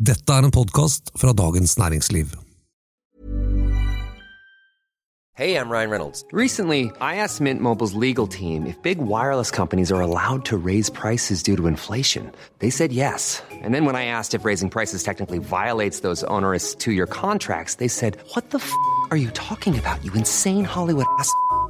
Dette er en podkast fra Dagens Næringsliv. Hey, I'm Ryan Reynolds. Recently, I asked Mint Mobile's legal team if big wireless companies are allowed to raise prices due to inflation. They said yes. And then when I asked if raising prices technically violates those onerous two year contracts, they said, What the f are you talking about, you insane Hollywood ass?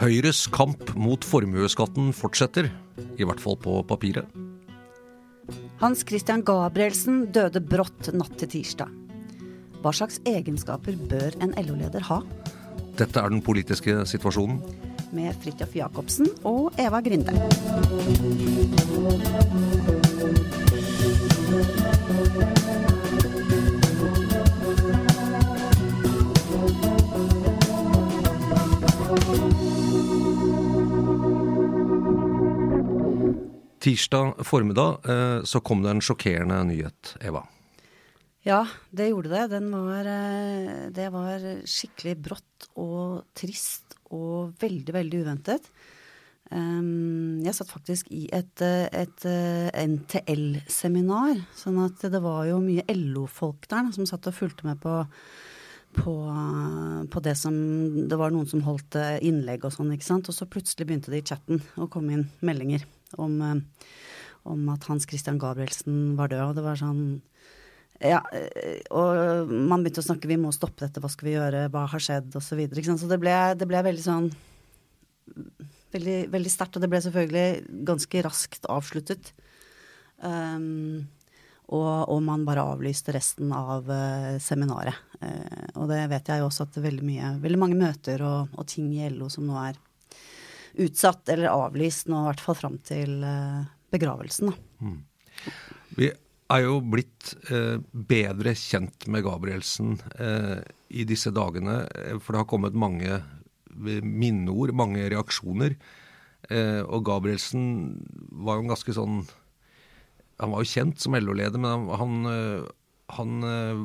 Høyres kamp mot formuesskatten fortsetter, i hvert fall på papiret. Hans Christian Gabrielsen døde brått natt til tirsdag. Hva slags egenskaper bør en LO-leder ha? Dette er den politiske situasjonen. Med Fridtjof Jacobsen og Eva Grinde. Tirsdag formiddag eh, så kom det en sjokkerende nyhet, Eva. Ja, det gjorde det. Den var, eh, det var skikkelig brått og trist og veldig, veldig uventet. Um, jeg satt faktisk i et, eh, et NTL-seminar, sånn at det var jo mye LO-folk der som satt og fulgte med på, på, på det som Det var noen som holdt innlegg og sånn, ikke sant. Og så plutselig begynte det i chatten å komme inn meldinger om, eh, om at Hans Christian Gabrielsen var død. Og det var sånn ja, eh, og man begynte å snakke vi må stoppe dette, hva skal vi gjøre, hva har skjedd, osv. Så, videre, så det ble, det ble veldig sånn Veldig, veldig sterkt, og det ble selvfølgelig ganske raskt avsluttet. Um, og, og man bare avlyste resten av uh, seminaret. Uh, og det vet jeg jo også at veldig mye, veldig mange møter og, og ting i LO som nå er utsatt eller avlyst nå, i hvert fall fram til eh, begravelsen. Da. Vi er jo blitt eh, bedre kjent med Gabrielsen eh, i disse dagene, eh, for det har kommet mange eh, minneord, mange reaksjoner. Eh, og Gabrielsen var jo en ganske sånn Han var jo kjent som LO-leder, men han, han, han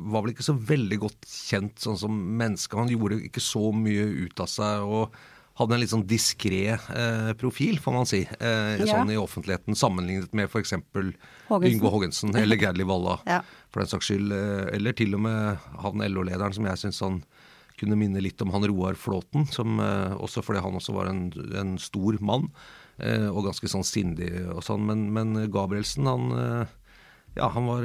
var vel ikke så veldig godt kjent sånn som menneske. Han gjorde ikke så mye ut av seg. og hadde en litt sånn diskré eh, profil, får man si, eh, Ja. sånn i offentligheten, sammenlignet med f.eks. Yngve Hågensen eller Gerli Walla, Ja. for den saks skyld. eh, Eller til og med han LO-lederen som jeg syns han kunne minne litt om han Roar Flåten, som, eh, også fordi han også var en, en stor mann, eh, og ganske sånn sindig og sånn. Men, men Gabrielsen, han eh, Ja, han var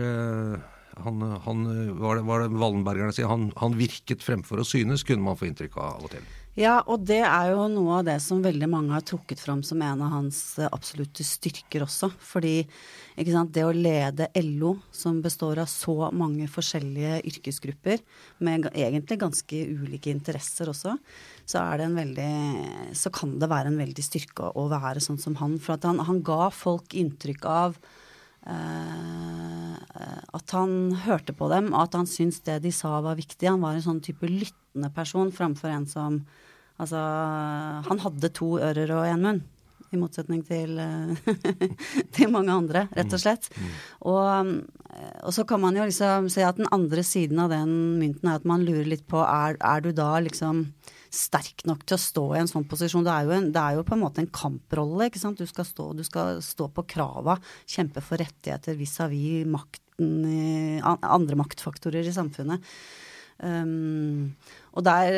han, han var det, var det Wallenbergerne sier, han, han virket fremfor å synes, kunne man få inntrykk av av og til. Ja, og det er jo noe av det som veldig mange har trukket fram som en av hans eh, absolutte styrker også. Fordi sant, det å lede LO, som består av så mange forskjellige yrkesgrupper, med egentlig ganske ulike interesser også, så, veldig, så kan det være en veldig styrke å være sånn som han. For han, han ga folk inntrykk av eh, at han hørte på dem, og at han syntes det de sa var viktig. Han var en sånn type lyttende person framfor en som Altså, han hadde to ører og én munn. i motsetning til, til mange andre, rett og slett. Mm. Og, og, så kan man jo liksom se at den andre siden av den mynten er at man lurer litt på er, er du da liksom sterk nok til å stå i en sånn posisjon. Det er jo, en, det er jo på en måte en kamprolle, ikke sant. Du skal stå, du skal stå på krava, kjempe for rettigheter vis-à-vis -vis makten, andre maktfaktorer i samfunnet. Um, og der,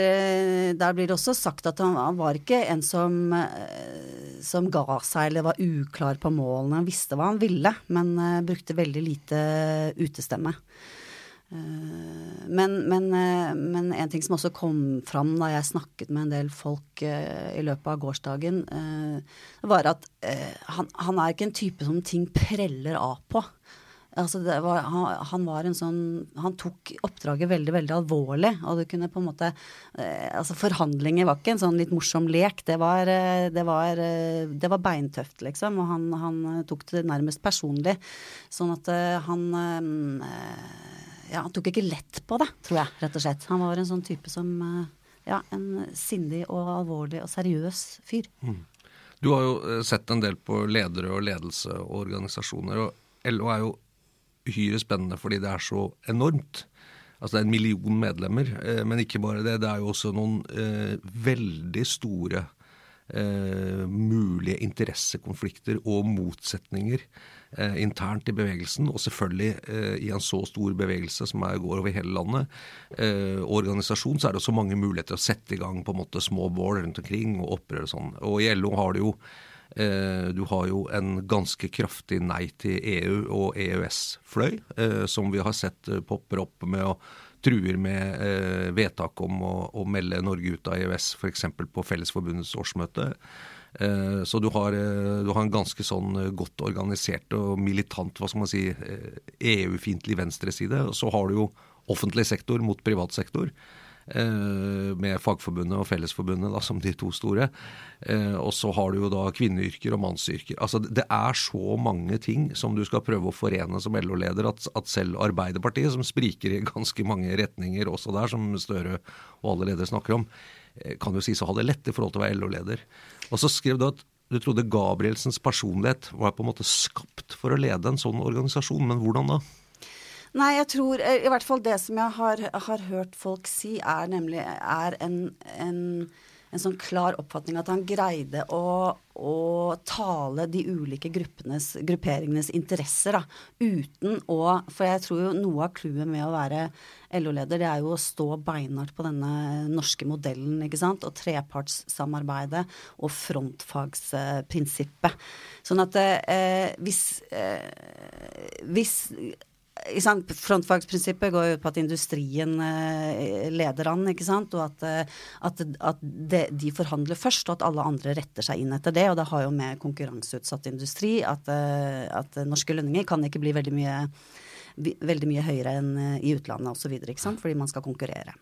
der, blir det også sagt at han, han var ikke en som, som, ga seg eller var uklar på målene. Han visste hva han ville, men uh, brukte veldig lite utestemme. Men, men, men, en ting som også kom fram da jeg snakket med en del folk i løpet av gårsdagen, var at han, han, er ikke en type som ting preller av på. Altså var, han, han, var en sånn Han tok oppdraget veldig, veldig alvorlig. Og du kunne på en måte eh, Altså forhandlinger var ikke en sånn litt morsom lek. Det var, eh, det var, eh, det var beintøft, liksom. Og han, han, tok det nærmest personlig. Sånn at eh, han Ja, han tok ikke lett på det, tror jeg, rett og slett. Han var en sånn type som Ja, en sindig og alvorlig og seriøs fyr. Mm. Du har jo sett en del på ledere og ledelse og organisasjoner. og LO er jo uhyre spennende fordi det er så enormt. Altså det er en million medlemmer, eh, men ikke bare det. Det er jo også noen eh, veldig store eh, mulige interessekonflikter og motsetninger eh, internt i bevegelsen. Og selvfølgelig eh, i en så stor bevegelse som er, går over hele landet, eh, organisasjon, så er det også mange muligheter å sette i gang på en måte små bål rundt omkring og opprør og sånn. Og i LO har det jo du har jo en ganske kraftig nei til EU og EØS-fløy, eh, som vi har sett eh, popper opp med å truer med vedtak om å, å, melde Norge ut av EØS, f.eks. på Fellesforbundets årsmøte. Så du har, du har, en ganske sånn godt organisert og militant hva skal man si, EU-fiendtlig venstreside. Og så har du jo offentlig sektor mot privat sektor. Eh, med Fagforbundet og Fellesforbundet da, som de to store. Eh, og så har du jo da kvinneyrker og mannsyrker. Altså Det er så mange ting som du skal prøve å forene som LO-leder, at, at, selv Arbeiderpartiet, som spriker i ganske mange retninger også der, som Støre og alle ledere snakker om, eh, kan jo sies å ha det lett i forhold til å være LO-leder. Og så skrev du at du trodde Gabrielsens personlighet var på en måte skapt for å lede en sånn organisasjon, men hvordan da? Nei, jeg tror eh, i hvert fall det som jeg har, har hørt folk si, er nemlig er en, en, en, sånn klar oppfatning at han greide å, å tale de ulike grupperingenes interesser, da, uten å For jeg tror jo noe av clouet med å være LO-leder, det er jo å stå beinhardt på denne norske modellen, ikke sant, og trepartssamarbeidet og frontfagsprinsippet. Sånn at eh, hvis, eh, hvis Frontfagsprinsippet går jo på at industrien eh, leder an, ikke sant? og at, eh, at, at de, de, forhandler først, og at alle andre retter seg inn etter det. Og det har jo med konkurranseutsatt industri at, eh, at norske lønninger kan ikke bli veldig mye, veldig mye høyere enn i utlandet osv., fordi man skal konkurrere.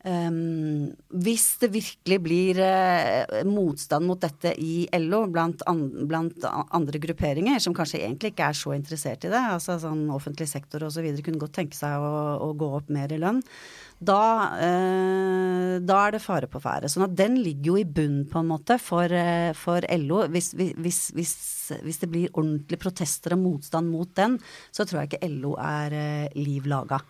Um, hvis det virkelig blir uh, motstand mot dette i LO blant, an, blant, andre grupperinger, som kanskje egentlig ikke er så interessert i det, altså sånn offentlig sektor osv. kunne godt tenke seg å, å, gå opp mer i lønn, da, uh, da, er det fare på ferde. Sånn at den ligger jo i bunnen, på en måte, for, uh, for LO. Hvis, hvis, hvis, hvis, det blir ordentlige protester og motstand mot den, så tror jeg ikke LO er liv laga.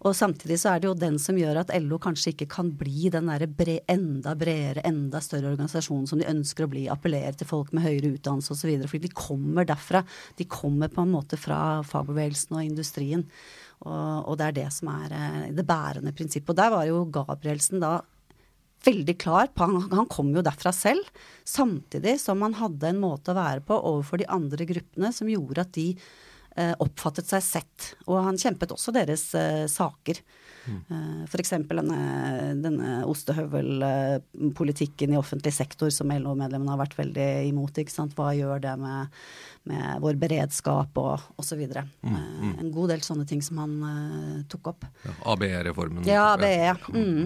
Og samtidig så er det jo den som gjør at LO kanskje ikke kan bli den derre bre, enda bredere, enda større organisasjonen som de ønsker å bli. Appellere til folk med høyere utdannelse osv. Fordi de kommer derfra. De kommer på en måte fra fagbevegelsen og industrien. Og, og det er det som er eh, det bærende prinsippet. Og der var jo Gabrielsen da veldig klar på han, han kom jo derfra selv. Samtidig som han hadde en måte å være på overfor de andre gruppene som gjorde at de oppfattet seg sett. Og han kjempet også deres uh, saker. Mm. Eh, F.eks. denne, denne ostehøvelpolitikken i offentlig sektor som LO-medlemmene har vært veldig imot. ikke sant? Hva gjør det med, med vår beredskap og osv. Mm, eh, mm. En god del sånne ting som han uh, tok opp. Ja, ABE-reformen. Ja, ABE. Mm.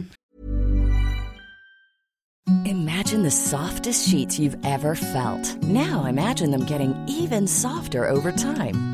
Imagine the softest sheets you've ever felt. Now imagine them getting even softer over time.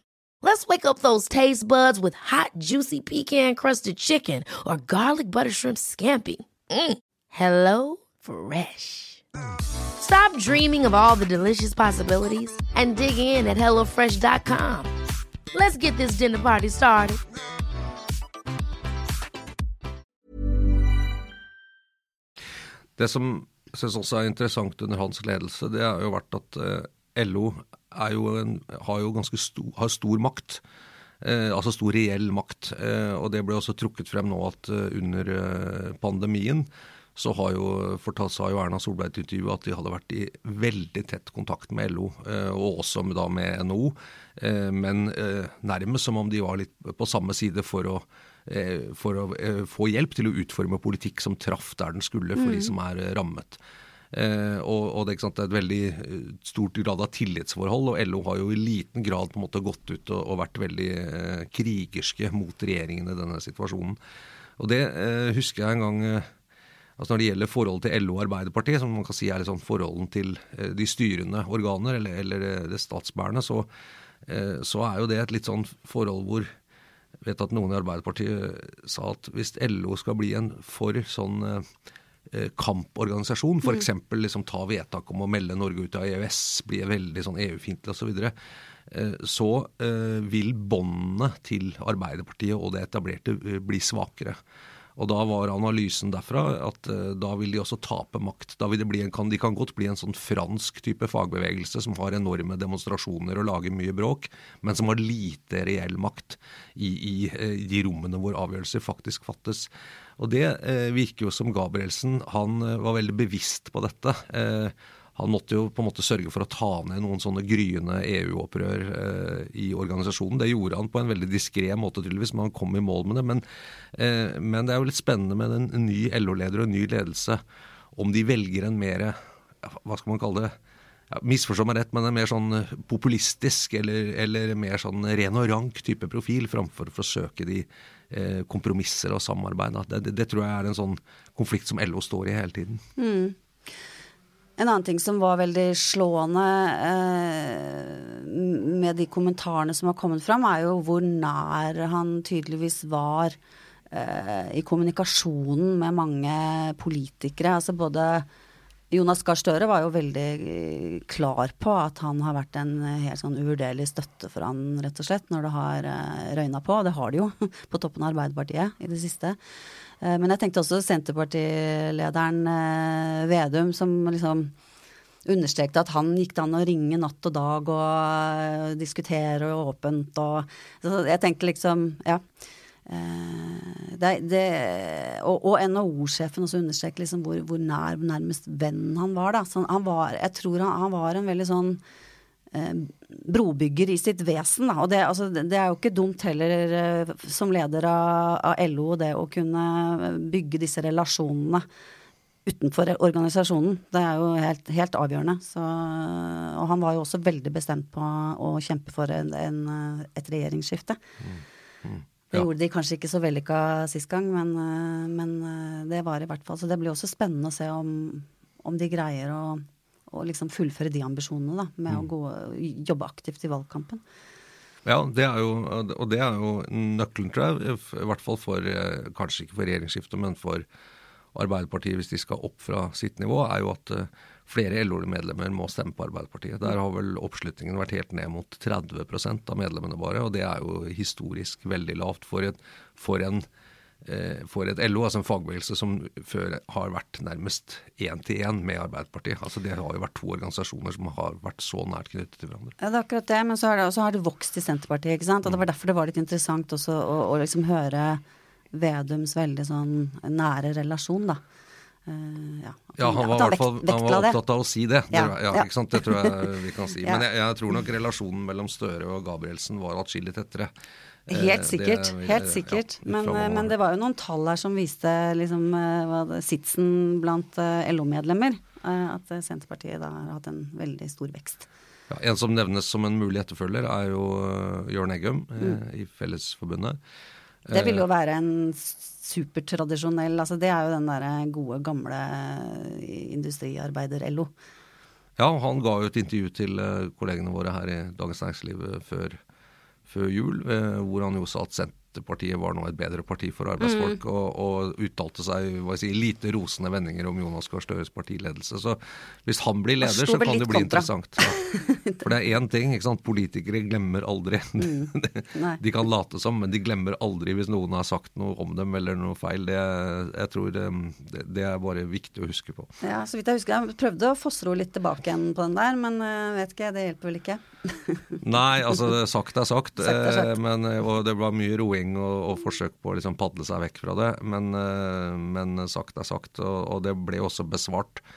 Let's wake up those taste buds with hot, juicy pecan-crusted chicken or garlic butter shrimp scampi. Mm. Hello Fresh. Stop dreaming of all the delicious possibilities and dig in at HelloFresh.com. Let's get this dinner party started. Det som jeg også er interessant under hans ledelse, det har jo vært at eh, LO er jo en, har jo ganske stor, har stor makt. Eh, altså stor reell makt. Eh, og det ble også trukket frem nå at eh, under eh, pandemien så har jo, fortalt, sa jo Erna Solberg i et intervju at de hadde vært i veldig tett kontakt med LO, eh, og også med, da med NHO. Eh, men nærmest som om de var litt på samme side for å for å få hjelp til å utforme politikk som traff der den skulle for de som er rammet. Eh, og, og det, sant, det er et veldig eh, stort grad av tillitsforhold, og LO har jo i liten grad på en måte gått ut og, og vært veldig eh, krigerske mot regjeringen i denne situasjonen. Og det husker jeg en gang altså Når det gjelder forholdet til LO og Arbeiderpartiet, som man kan si er litt sånn forholdet til de styrende organer, eller, eller det statsbærende, så, så er jo det et litt sånn forhold hvor jeg vet at noen i Arbeiderpartiet sa at hvis LO skal bli en for sånn kamporganisasjon, f.eks. Liksom ta vedtak om å melde Norge ut av EØS, bli veldig sånn EU-fiendtlig osv., så, videre, eh, så eh, vil båndene til Arbeiderpartiet og det etablerte eh, bli svakere. Og da var analysen derfra at eh, da vil de også tape makt. Da vil det bli en, kan, De kan godt bli en sånn fransk type fagbevegelse som har enorme demonstrasjoner og lager mye bråk, men som har lite reell makt i, i, i de rommene hvor avgjørelser faktisk fattes. Og det eh, virker jo som Gabrielsen han eh, var veldig bevisst på dette. Eh, han måtte jo på en måte sørge for å ta ned noen sånne gryende EU-opprør i organisasjonen. Det gjorde han på en veldig diskré måte, tydeligvis, men han kom i mål med det. Men, men det er jo litt spennende med en ny LO-leder og en ny ledelse, om de velger en mer Hva skal man kalle det? Ja, Misforstå meg rett, men en mer sånn populistisk eller, eller mer sånn ren og rank type profil, framfor å forsøke de eh, kompromisser og samarbeid. Det, det, det tror jeg er en sånn konflikt som LO står i hele tiden. En annen ting som var veldig slående eh, med de kommentarene som har kommet fram, er jo hvor nær han tydeligvis var eh, i kommunikasjonen med mange politikere. Altså både Jonas Gahr Støre var jo veldig eh, klar på at han har vært en eh, helt sånn uvurderlig støtte for han, rett og slett, når det har eh, røyna på. Det har det jo på toppen av Arbeiderpartiet i det siste. Men jeg tenkte også Senterpartilederen Vedum, som liksom understrekte at han gikk det an å ringe natt og dag og diskutere diskutere åpent og jeg tenkte liksom, ja. Eh, det, det, og og NHO-sjefen også understreker liksom hvor, hvor nær, nærmest venn han var. da. Så han var, jeg tror han, han var en veldig sånn eh, brobygger i sitt vesen. Da. Og det, altså, det, er jo ikke dumt heller eh, som leder av, av LO det å kunne bygge disse relasjonene utenfor organisasjonen. Det er jo helt, helt avgjørende. Så, og han var jo også veldig bestemt på å kjempe for en, en, et regjeringsskifte. Det Ja. gjorde de kanskje ikke så vellykka sist gang, men, eh, men eh, det var i hvert fall Så det blir også spennende å se om, om de greier å, å liksom fullføre de ambisjonene, da, med å gå, jobbe aktivt i valgkampen. Ja, det er jo, og det er jo nøkkelen, tror jeg. I hvert fall for, eh, kanskje ikke for regjeringsskiftet, men for Arbeiderpartiet, hvis de skal opp fra sitt nivå, er jo at flere LO-medlemmer må stemme på Arbeiderpartiet. Der har vel oppslutningen vært helt ned mot 30 av medlemmene bare, og det er jo historisk veldig lavt for, et, for, en, eh, for et LO, altså en fagbevegelse som før har vært nærmest én til én med Arbeiderpartiet. Altså Det har jo vært to organisasjoner som har vært så nært knyttet til hverandre. Ja, det er akkurat det, men så har det, har det vokst i Senterpartiet, ikke sant. Og det var derfor det var litt interessant også å, å liksom høre Vedums veldig sånn nære relasjon, da. Uh, ja. ja. han var, vekt, fall, han var opptatt av å si det. det ja, Ikke sant? Det tror jeg vi kan si. Men jeg, jeg, tror nok relasjonen mellom Støre og Gabrielsen var atskillig tettere. Eh, helt sikkert. Det, helt sikkert. Men, eh, men, det var jo noen tall her som viste liksom, sitsen blant LO-medlemmer. At Senterpartiet da har hatt en veldig stor vekst. en som nevnes som en mulig etterfølger, er jo Jørn Eggum mm. i Fellesforbundet. Det vil jo være en supertradisjonell altså Det er jo den derre gode, gamle industriarbeider-LO. Ja, han ga jo et intervju til eh, kollegene våre her i Dagens Næringsliv før, før jul, eh, hvor han jo sa at Senterpartiet var nå et bedre parti for arbeidsfolk, mm. og, og, uttalte seg hva jeg lite rosende vendinger om Jonas Gahr Støres partiledelse. Så hvis han blir leder, så kan det bli kontra. interessant. Ja. For det er én ting, ikke sant? politikere glemmer aldri. Mm. de kan late som, men de glemmer aldri hvis noen har sagt noe om dem eller noe feil. Det, jeg tror det, det er bare viktig å huske på. Ja, så vidt jeg husker, jeg prøvde å fossro litt tilbake igjen på den der, men uh, vet ikke, det hjelper vel ikke? Nei, altså sagt er sagt. sagt, er sagt. Eh, men, og det var mye roing og, og forsøk på å liksom padle seg vekk fra det. Men, eh, men sagt er sagt, og, og, det ble også besvart eh,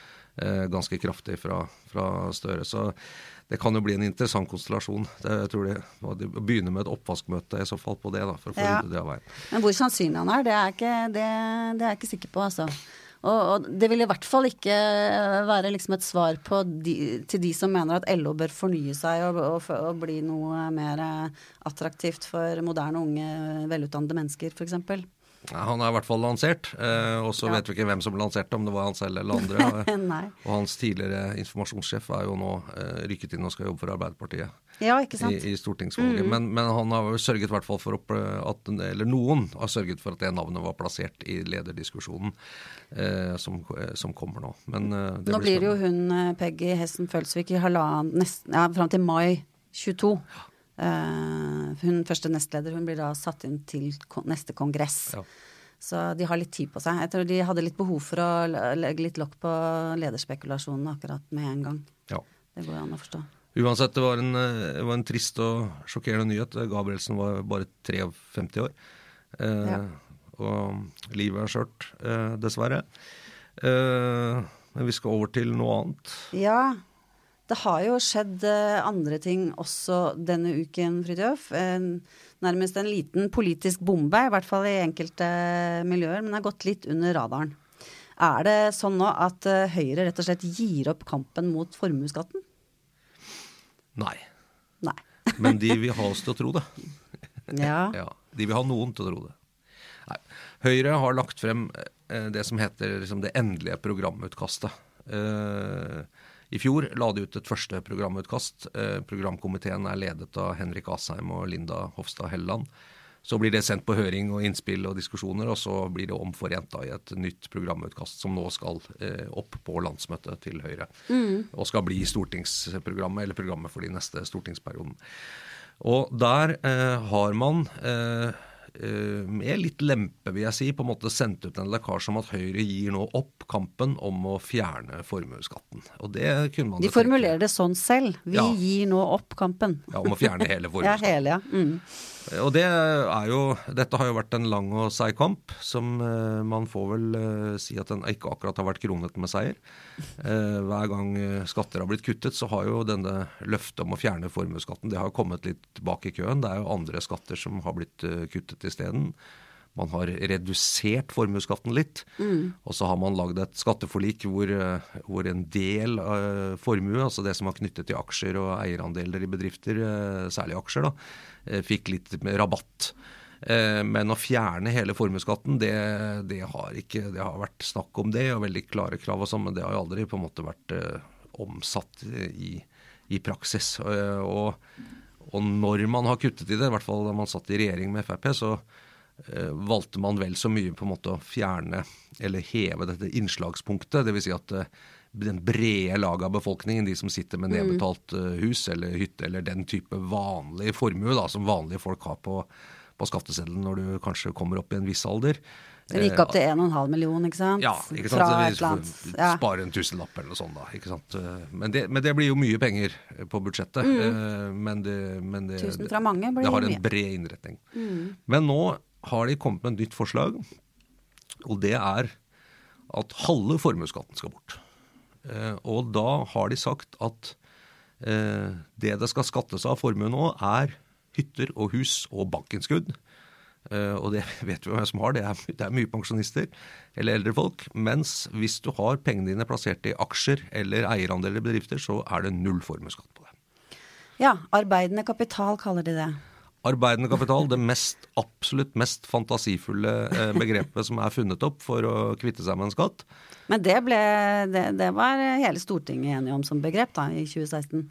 ganske kraftig fra, fra, Støre. Så det kan jo bli en interessant konstellasjon. Det, jeg tror det, de begynner med et oppvaskmøte i så fall på det, da, for å få ja. det av veien. Men hvor sannsynlig han er, det er, ikke, det, det er jeg ikke sikker på, altså. Og, og, det vil i hvert fall ikke være liksom et svar de, til de som mener at LO bør fornye seg og, og, og bli noe mer attraktivt for moderne, unge, velutdannede mennesker, f.eks. Han er i hvert fall lansert, eh, og så ja. vet vi ikke hvem som lanserte, om det var han selv eller andre. og hans tidligere informasjonssjef er jo nå eh, rykket inn og skal jobbe for Arbeiderpartiet ja, ikke sant? i, i stortingsvalget. Mm. Men, men, han har sørget hvert fall for at Eller noen har sørget for at det navnet var plassert i lederdiskusjonen eh, som, som, kommer nå. Men, eh, nå blir blir jo hun eh, Peggy Hessen Følsvik i halvannen ja, fram til mai 22. Ja. Uh, hun første nestleder hun blir da satt inn til neste kongress. Ja. Så de har litt tid på seg. Jeg tror de hadde litt behov for å legge litt lokk på lederspekulasjonene akkurat med en gang. Ja. Det går an å forstå. Uansett, det var en, det var en trist og sjokkerende nyhet. Gabrielsen var bare 53 år. Uh, ja. Og livet er skjørt, uh, dessverre. men vi skal over til noe annet. Ja, det har jo skjedd eh, andre ting også denne uken, Fridtjof. Nærmest en liten politisk bombe, i hvert fall i enkelte miljøer, men har gått litt under radaren. Er det sånn nå at eh, Høyre rett og slett gir opp kampen mot formuesskatten? Nei. Nei. men de vil ha oss til å tro det. Ja. ja. De vil ha noen til å tro det. Nei. Høyre har lagt frem eh, det som heter liksom, det endelige programutkastet. Uh, i fjor la de ut et første programutkast. Eh, programkomiteen er ledet av Henrik Asheim og Linda Hofstad Helleland. Så blir det sendt på høring og innspill og diskusjoner, og så blir det omforent i et nytt programutkast som nå skal eh, opp på landsmøtet til Høyre. Mm. Og skal bli stortingsprogrammet, eller programmet for de neste stortingsperioden. Og der eh, har man Eh, med litt lempe, vil jeg si, på en måte sendt ut en lekkasje om at Høyre gir nå opp kampen om å fjerne formuesskatten. Og det kunne man De formulerer det sånn selv. Vi ja. gir nå opp kampen. Ja, om å fjerne hele formuesskatten. ja, hele, ja. Mm. Og det er jo Dette har jo vært en lang og seig kamp, som uh, man får vel uh, si at den ikke akkurat har vært kronet med seier. Uh, hver gang skatter har blitt kuttet, så har jo denne løftet om å fjerne formuesskatten det har kommet litt bak i køen. Det er jo andre skatter som har blitt kuttet isteden. Man har redusert formuesskatten litt. Mm. Og så har man lagd et skatteforlik hvor, hvor en del av formue, altså det som er knyttet til aksjer og eierandeler i bedrifter, særlig aksjer, da, Eh, fikk litt rabatt. Eh, men å fjerne hele formuesskatten, det, det, har ikke Det har vært snakk om det, og veldig klare krav og sånn, men det har jo aldri på en måte vært uh, omsatt i, i praksis. Og, og, når man har kuttet i det, i hvert fall da man satt i regjering med Frp, så eh, valgte man vel så mye på en måte å fjerne eller heve dette innslagspunktet. Dvs. Si at eh, den brede laget av befolkningen, de som sitter med nedbetalt eh, hus eller hytte eller den type vanlig formue da, som vanlige folk har på, på skatteseddelen når du kanskje kommer opp i en viss alder. Det gikk opp til 1,5 million, ikke sant? Ja, ikke sant? Fra Så et eller annet. Spare en tusenlapp eller noe sånt, da. ikke sant? Men det, men det blir jo mye penger på budsjettet. Mm. Men det, men det, Mm. Tusen fra mange blir det har en. Mm. bred innretning. Men nå har de kommet med et nytt forslag, og det er at halve formuesskatten skal bort. Eh, Og da har de sagt at eh, det det skal skattes av formue nå, er hytter og hus og bankinnskudd. Eh, og det vet vi hvem som har, det er, det er mye pensjonister eller eldre folk. Mens hvis du har pengene dine plassert i aksjer eller eierandeler i bedrifter, så er det null formuesskatt på det. ja, arbeidende kapital kaller de det. Arbeidende kapital, det mest, absolutt mest fantasifulle eh, begrepet som er funnet opp for å kvitte seg med en skatt. Men det, ble, det, det var hele Stortinget enige om som begrep da, i 2016.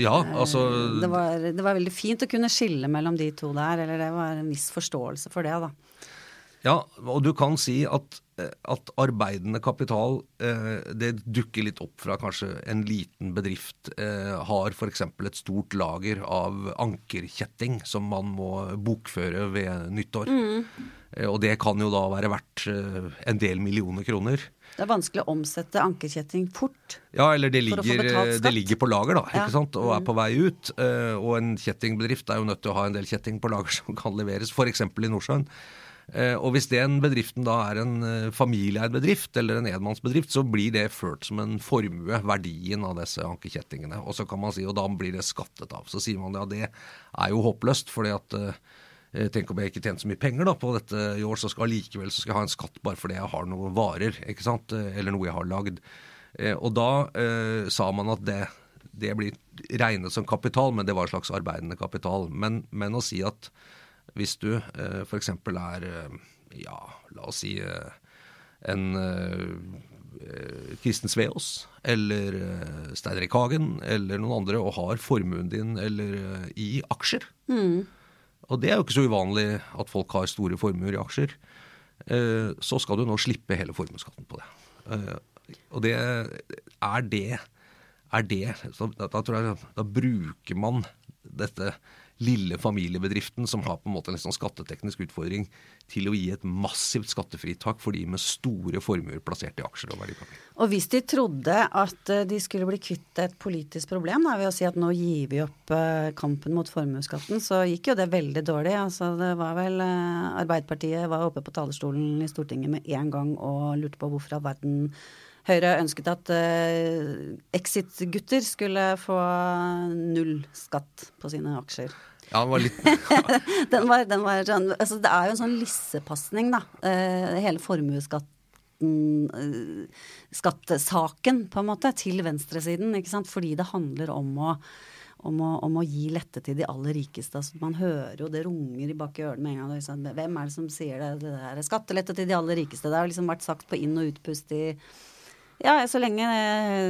Ja, altså Det var, det var veldig fint å kunne skille mellom de to der, eller det var en viss forståelse for det, da. Ja, og du kan si at, eh, at arbeidende kapital eh, det dukker litt opp fra kanskje en liten bedrift eh, har f.eks. et stort lager av ankerkjetting som man må bokføre ved nyttår. Eh, og det kan jo da være verdt en del millioner kroner. Det er vanskelig å omsette ankerkjetting fort. Ja, eller det ligger, det ligger på lager, da, Ja. ikke sant, og er på vei ut. Eh, og en kjettingbedrift er jo nødt til å ha en del kjetting på lager som kan leveres, f.eks. i Nordsjøen. Eh, og hvis den bedriften da er en eh, familieeid bedrift eller en enmannsbedrift, så blir det ført som en formue, verdien av disse ankekjettingene. Og så kan man si, og da blir det skattet av. Så sier man ja, det er jo håpløst, fordi at eh, Tenk om jeg ikke tjente så mye penger da på dette i år, så skal likevel så skal jeg ha en skatt bare fordi jeg har noen varer, ikke sant, eller noe jeg har lagd. Og da eh, sa man at det, det blir regnet som kapital, men det var en slags arbeidende kapital. Men, men å si at hvis du eh, f.eks. er, eh, ja, la oss si eh, en eh, Kristen Sveås eller Stein Erik Hagen eller noen andre og har formuen din eller i aksjer. Og det er jo ikke så uvanlig at folk har store formuer i aksjer. Eh, så skal du nå slippe hele formuesskatten på det. Eh, og det er det er det så da, da tror jeg da bruker man dette lille familiebedriften som har på en måte en sånn skatteteknisk utfordring, til å gi et massivt skattefritak for de med store formuer plassert i aksjer og verdipapir. Og hvis de trodde at eh, de skulle bli kvitt et politisk problem da, ved å si at nå gir vi opp eh, kampen mot formuesskatten, så gikk jo det veldig dårlig. Altså det var vel eh, Arbeiderpartiet var oppe på talerstolen i Stortinget med en gang og lurte på hvorfor all verden Høyre ønsket at uh, Exit-gutter skulle få null skatt på sine aksjer. Ja, det var litt Den var, den var sånn, altså det er jo en sånn lissepasning, da. Eh, hele formuesskatten eh, skattesaken, på en måte, til venstresiden. ikke sant? Fordi det handler om å, om å, om å gi lette til de aller rikeste. Altså, man hører jo det runger i bak i ørene med en gang. Liksom. Hvem er det som sier det? det der, skattelette til de aller rikeste. Det har liksom vært sagt på inn- og utpust i ja, så lenge,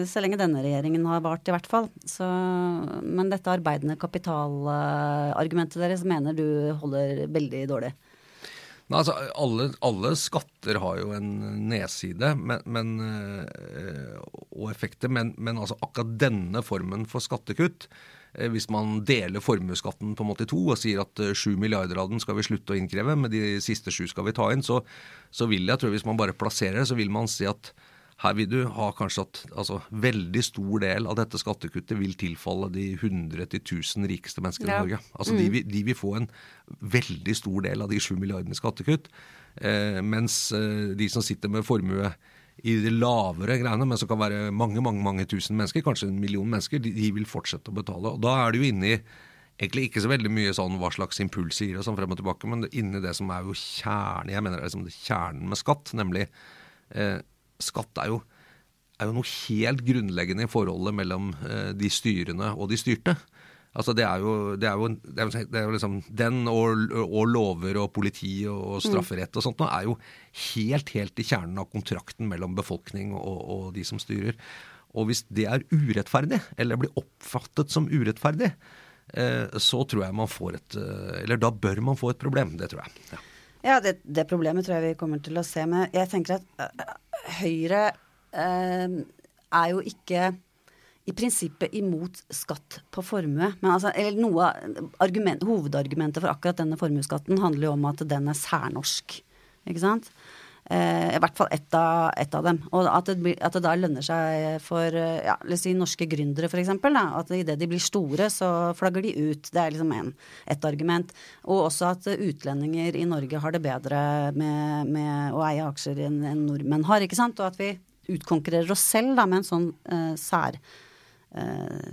så lenge denne regjeringen har vart, i hvert fall. Så, men dette arbeidende kapitalargumentet deres mener du holder veldig dårlig. Nei, altså, alle, alle skatter har jo en nedside men, men, øh, og effekter, men, men altså akkurat denne formen for skattekutt eh, hvis man deler formuesskatten på en måte i to og sier at eh, sju milliarder av den skal vi slutte å innkreve, men de siste sju skal vi ta inn, så, så vil jeg, tror jeg, hvis man bare plasserer det, så vil man si at her vil du ha kanskje at altså, veldig stor del av dette skattekuttet vil tilfalle de 100 til 1000 rikeste menneskene Ja. i Norge. Altså, de, vil- de vil få en veldig stor del av de 7 milliardene i skattekutt. Eh, mens eh, de som sitter med formue i de lavere greiene, men som kan være mange mange, mange tusen mennesker, kanskje en million mennesker, de, de vil fortsette å betale. Og Da er du inne i egentlig ikke så veldig mye sånn hva slags impuls gir og sånn frem og tilbake, men inni det som er jo kjernen, jeg mener det er liksom kjernen med skatt, nemlig eh, skatt er jo, er jo noe helt grunnleggende i forholdet mellom eh, de styrende og de styrte. Altså det er jo, det er jo, det er jo, det er jo liksom Den og, og lover og politi og strafferett og sånt nå er jo helt, helt i kjernen av kontrakten mellom befolkning og, og de som styrer. Og hvis det er urettferdig, eller blir oppfattet som urettferdig, eh, så tror jeg man får et eh, Eller da bør man få et problem. Det tror jeg. Ja. Ja, det, det, problemet tror jeg vi kommer til å se. Men jeg tenker at uh, Høyre eh, er jo ikke i prinsippet imot skatt på formue. Men altså, noe argument, Hovedargumentet for akkurat denne formuesskatten handler jo om at den er særnorsk. Ikke sant? Eh, I hvert fall ett av, et av, dem. Og at det, at det, da lønner seg for ja, la oss si norske gründere f.eks. At idet de blir store, så flagger de ut. Det er liksom en, et argument. Og også at utlendinger i Norge har det bedre med, med å eie aksjer enn en nordmenn har. ikke sant? Og at vi utkonkurrerer oss selv da, med en sånn eh, sær Eh,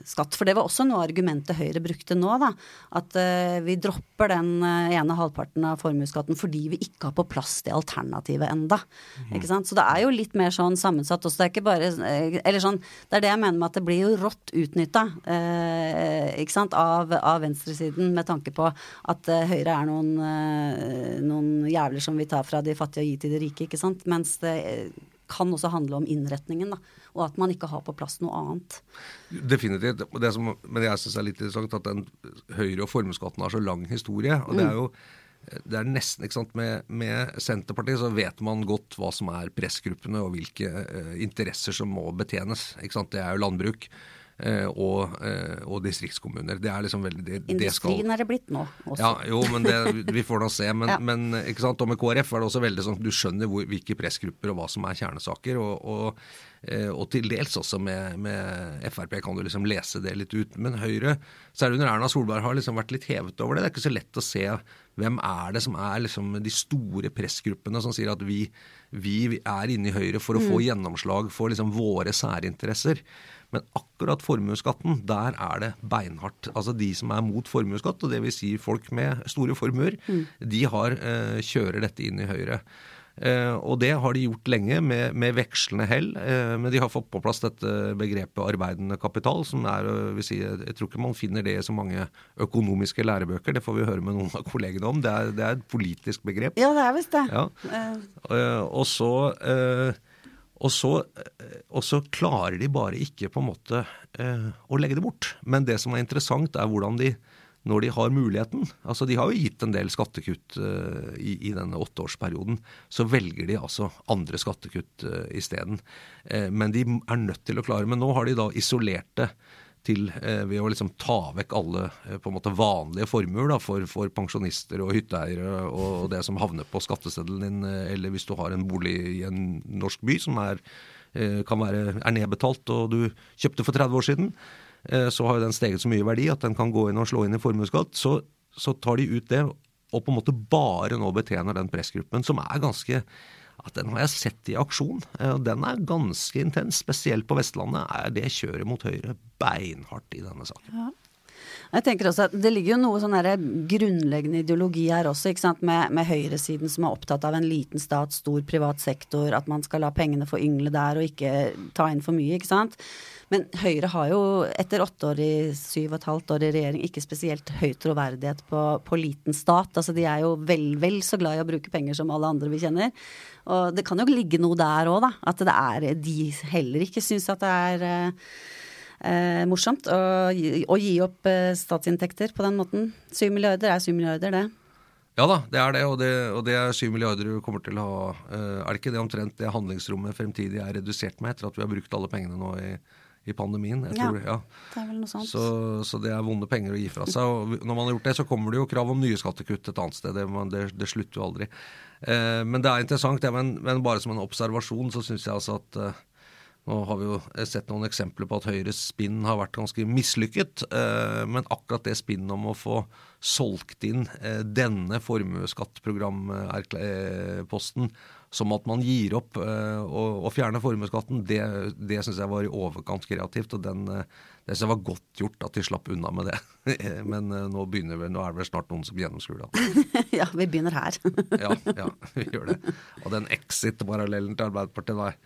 skatt. For det var også noe argumentet Høyre brukte nå. da, At uh, vi dropper den uh, ene halvparten av formuesskatten fordi vi ikke har på plass det alternativet enda. Mm. ikke sant? Så det er jo litt mer sånn sammensatt også. Det er ikke bare Eller sånn, det er det jeg mener med at det blir jo rått utnytta ikke sant, av, av, venstresiden med tanke på at Høyre er noen, noen jævler som vi tar fra de fattige og gir til de rike. ikke sant? Mens det kan også handle om innretningen. da og at man ikke har på plass noe annet. Definitivt. Det som, men jeg syns det er litt interessant at den Høyre- og formuesskatten har så lang historie. og det er jo det er nesten, ikke sant, med, med, Senterpartiet så vet man godt hva som er pressgruppene og hvilke uh, interesser som må betjenes. ikke sant, Det er jo landbruk. Uh, og, uh, og, distriktskommuner. Det er liksom veldig det, Industrien det er det blitt nå også. Ja, jo, men det, vi får nå se. Men, ja. men, ikke sant, og med KrF er det også veldig sånn du skjønner hvor, hvilke pressgrupper og hva som er kjernesaker. og, og Eh, og til dels også med, med, Frp kan du liksom lese det litt ut. Men Høyre, særlig under Erna Solberg, har liksom vært litt hevet over det. Det er ikke så lett å se hvem er det som er liksom de store pressgruppene som sier at vi, vi er inne i Høyre for å få mm. gjennomslag for liksom våre særinteresser. Men akkurat formuesskatten, der er det beinhardt. Altså De som er mot formuesskatt, og dvs. Si folk med store formuer, mm. de har, eh, kjører dette inn i Høyre. Eh, og det har de gjort lenge, med, med vekslende hell. Eh, men de har fått på plass dette begrepet arbeidende kapital, som er vil si, Jeg tror ikke man finner det i så mange økonomiske lærebøker, det får vi høre med noen av kollegene om. Det er, det er et politisk begrep. Ja, det er visst det. Ja. Uh. Og så og så, og så, klarer de bare ikke på en måte å legge det bort. Men det som er interessant, er hvordan de når de har muligheten. Altså De har jo gitt en del skattekutt eh, i, i, denne åtteårsperioden. Så velger de altså andre skattekutt eh, isteden. Eh, men de er nødt til å klare Men nå har de da isolert det til uh, ved å liksom ta vekk alle på en måte vanlige formuer da, for, for, pensjonister og hytteeiere og, det som havner på skatteseddelen din, eller hvis du har en bolig i en norsk by som er, kan være, er nedbetalt og du kjøpte for 30 år siden. Eh, så har jo den steget så mye verdi at den kan gå inn og slå inn i formuesskatt. Så, så, tar de ut det og på en måte bare nå betjener den pressgruppen, som er ganske at Den har jeg sett i aksjon. Eh, og Den er ganske intens. Spesielt på Vestlandet er det kjøret mot Høyre beinhardt i denne saken. Ja. Jeg tenker også at Det ligger jo noe sånn grunnleggende ideologi her også, ikke sant? Med, med høyresiden som er opptatt av en liten stat, stor privat sektor, at man skal la pengene få yngle der og ikke ta inn for mye. ikke sant? Men Høyre har jo etter åtte år i syv og et halvt år i regjering ikke spesielt høy troverdighet på, på liten stat. Altså de er jo vel, vel så glad i å bruke penger som alle andre vi kjenner. Og det kan jo ligge noe der òg, da. At det er de heller ikke syns at det er eh, morsomt å, å, gi opp eh, statsinntekter på den måten. Syv milliarder er syv milliarder, det. Ja da, det er det, og det, og det er syv milliarder du kommer til å ha. Eh, er det ikke det omtrent det handlingsrommet fremtidig er redusert med etter at vi har brukt alle pengene nå i i pandemien. Jeg tror, ja, det er vel noe sånt. Så, så, det er vonde penger å gi fra seg. Og når man har gjort det, så kommer det jo krav om nye skattekutt et annet sted. Det, det, det slutter jo aldri. Eh, men det er interessant. Ja, men, men, bare som en observasjon så syns jeg altså at eh, nå har vi jo sett noen eksempler på at Høyres spinn har vært ganske mislykket. Eh, men akkurat det spinnet om å få solgt inn eh, denne formuesskattprogramposten som at man gir opp eh, og, og fjerner formuesskatten, det, det syns jeg var i overkant kreativt. og den, Det synes jeg var godt gjort at de slapp unna med det. Men nå, vi, nå er det vel snart noen som gjennomskuer det. ja, vi begynner her. ja, ja, vi gjør det. Og den exit-parallellen til Arbeiderpartiet, nei.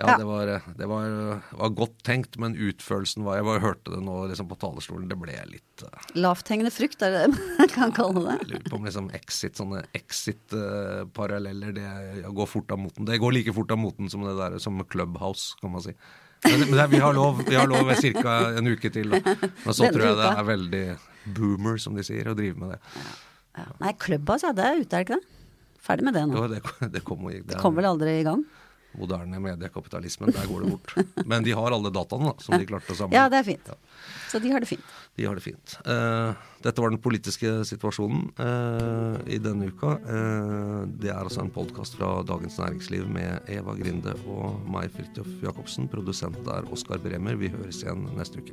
Ja, det, var, det var, var, godt tenkt, men utførelsen var Jeg bare hørte det nå liksom på talerstolen. Det ble litt uh, Lavthengende frukt, er det det man kan kalle det? Jeg lurer på om liksom exit, sånne exit-paralleller uh, det går fort av moten. Det går like fort av moten som det der som Clubhouse, kan man si. Men, men det, vi har lov, vi har lov ca. en uke til. Da. Men så tror jeg det er veldig boomer, som de sier, å drive med det. Ja. Nei, Clubhouse, ja, det er ute, er det ikke det? Ferdig med det nå. Jo, det, det kom. Det Det kom vel aldri i gang? Moderne mediekapitalismen. Der går det bort. Men de har alle dataene da, som de klarte å samle. Ja, det er fint. Så de har det fint. De har det fint. Uh, dette var den politiske situasjonen uh, i denne uka. Uh, det er altså en podkast fra Dagens Næringsliv med Eva Grinde og meg, Fridtjof Jacobsen. Produsent er Oskar Bremer. Vi høres igjen neste uke.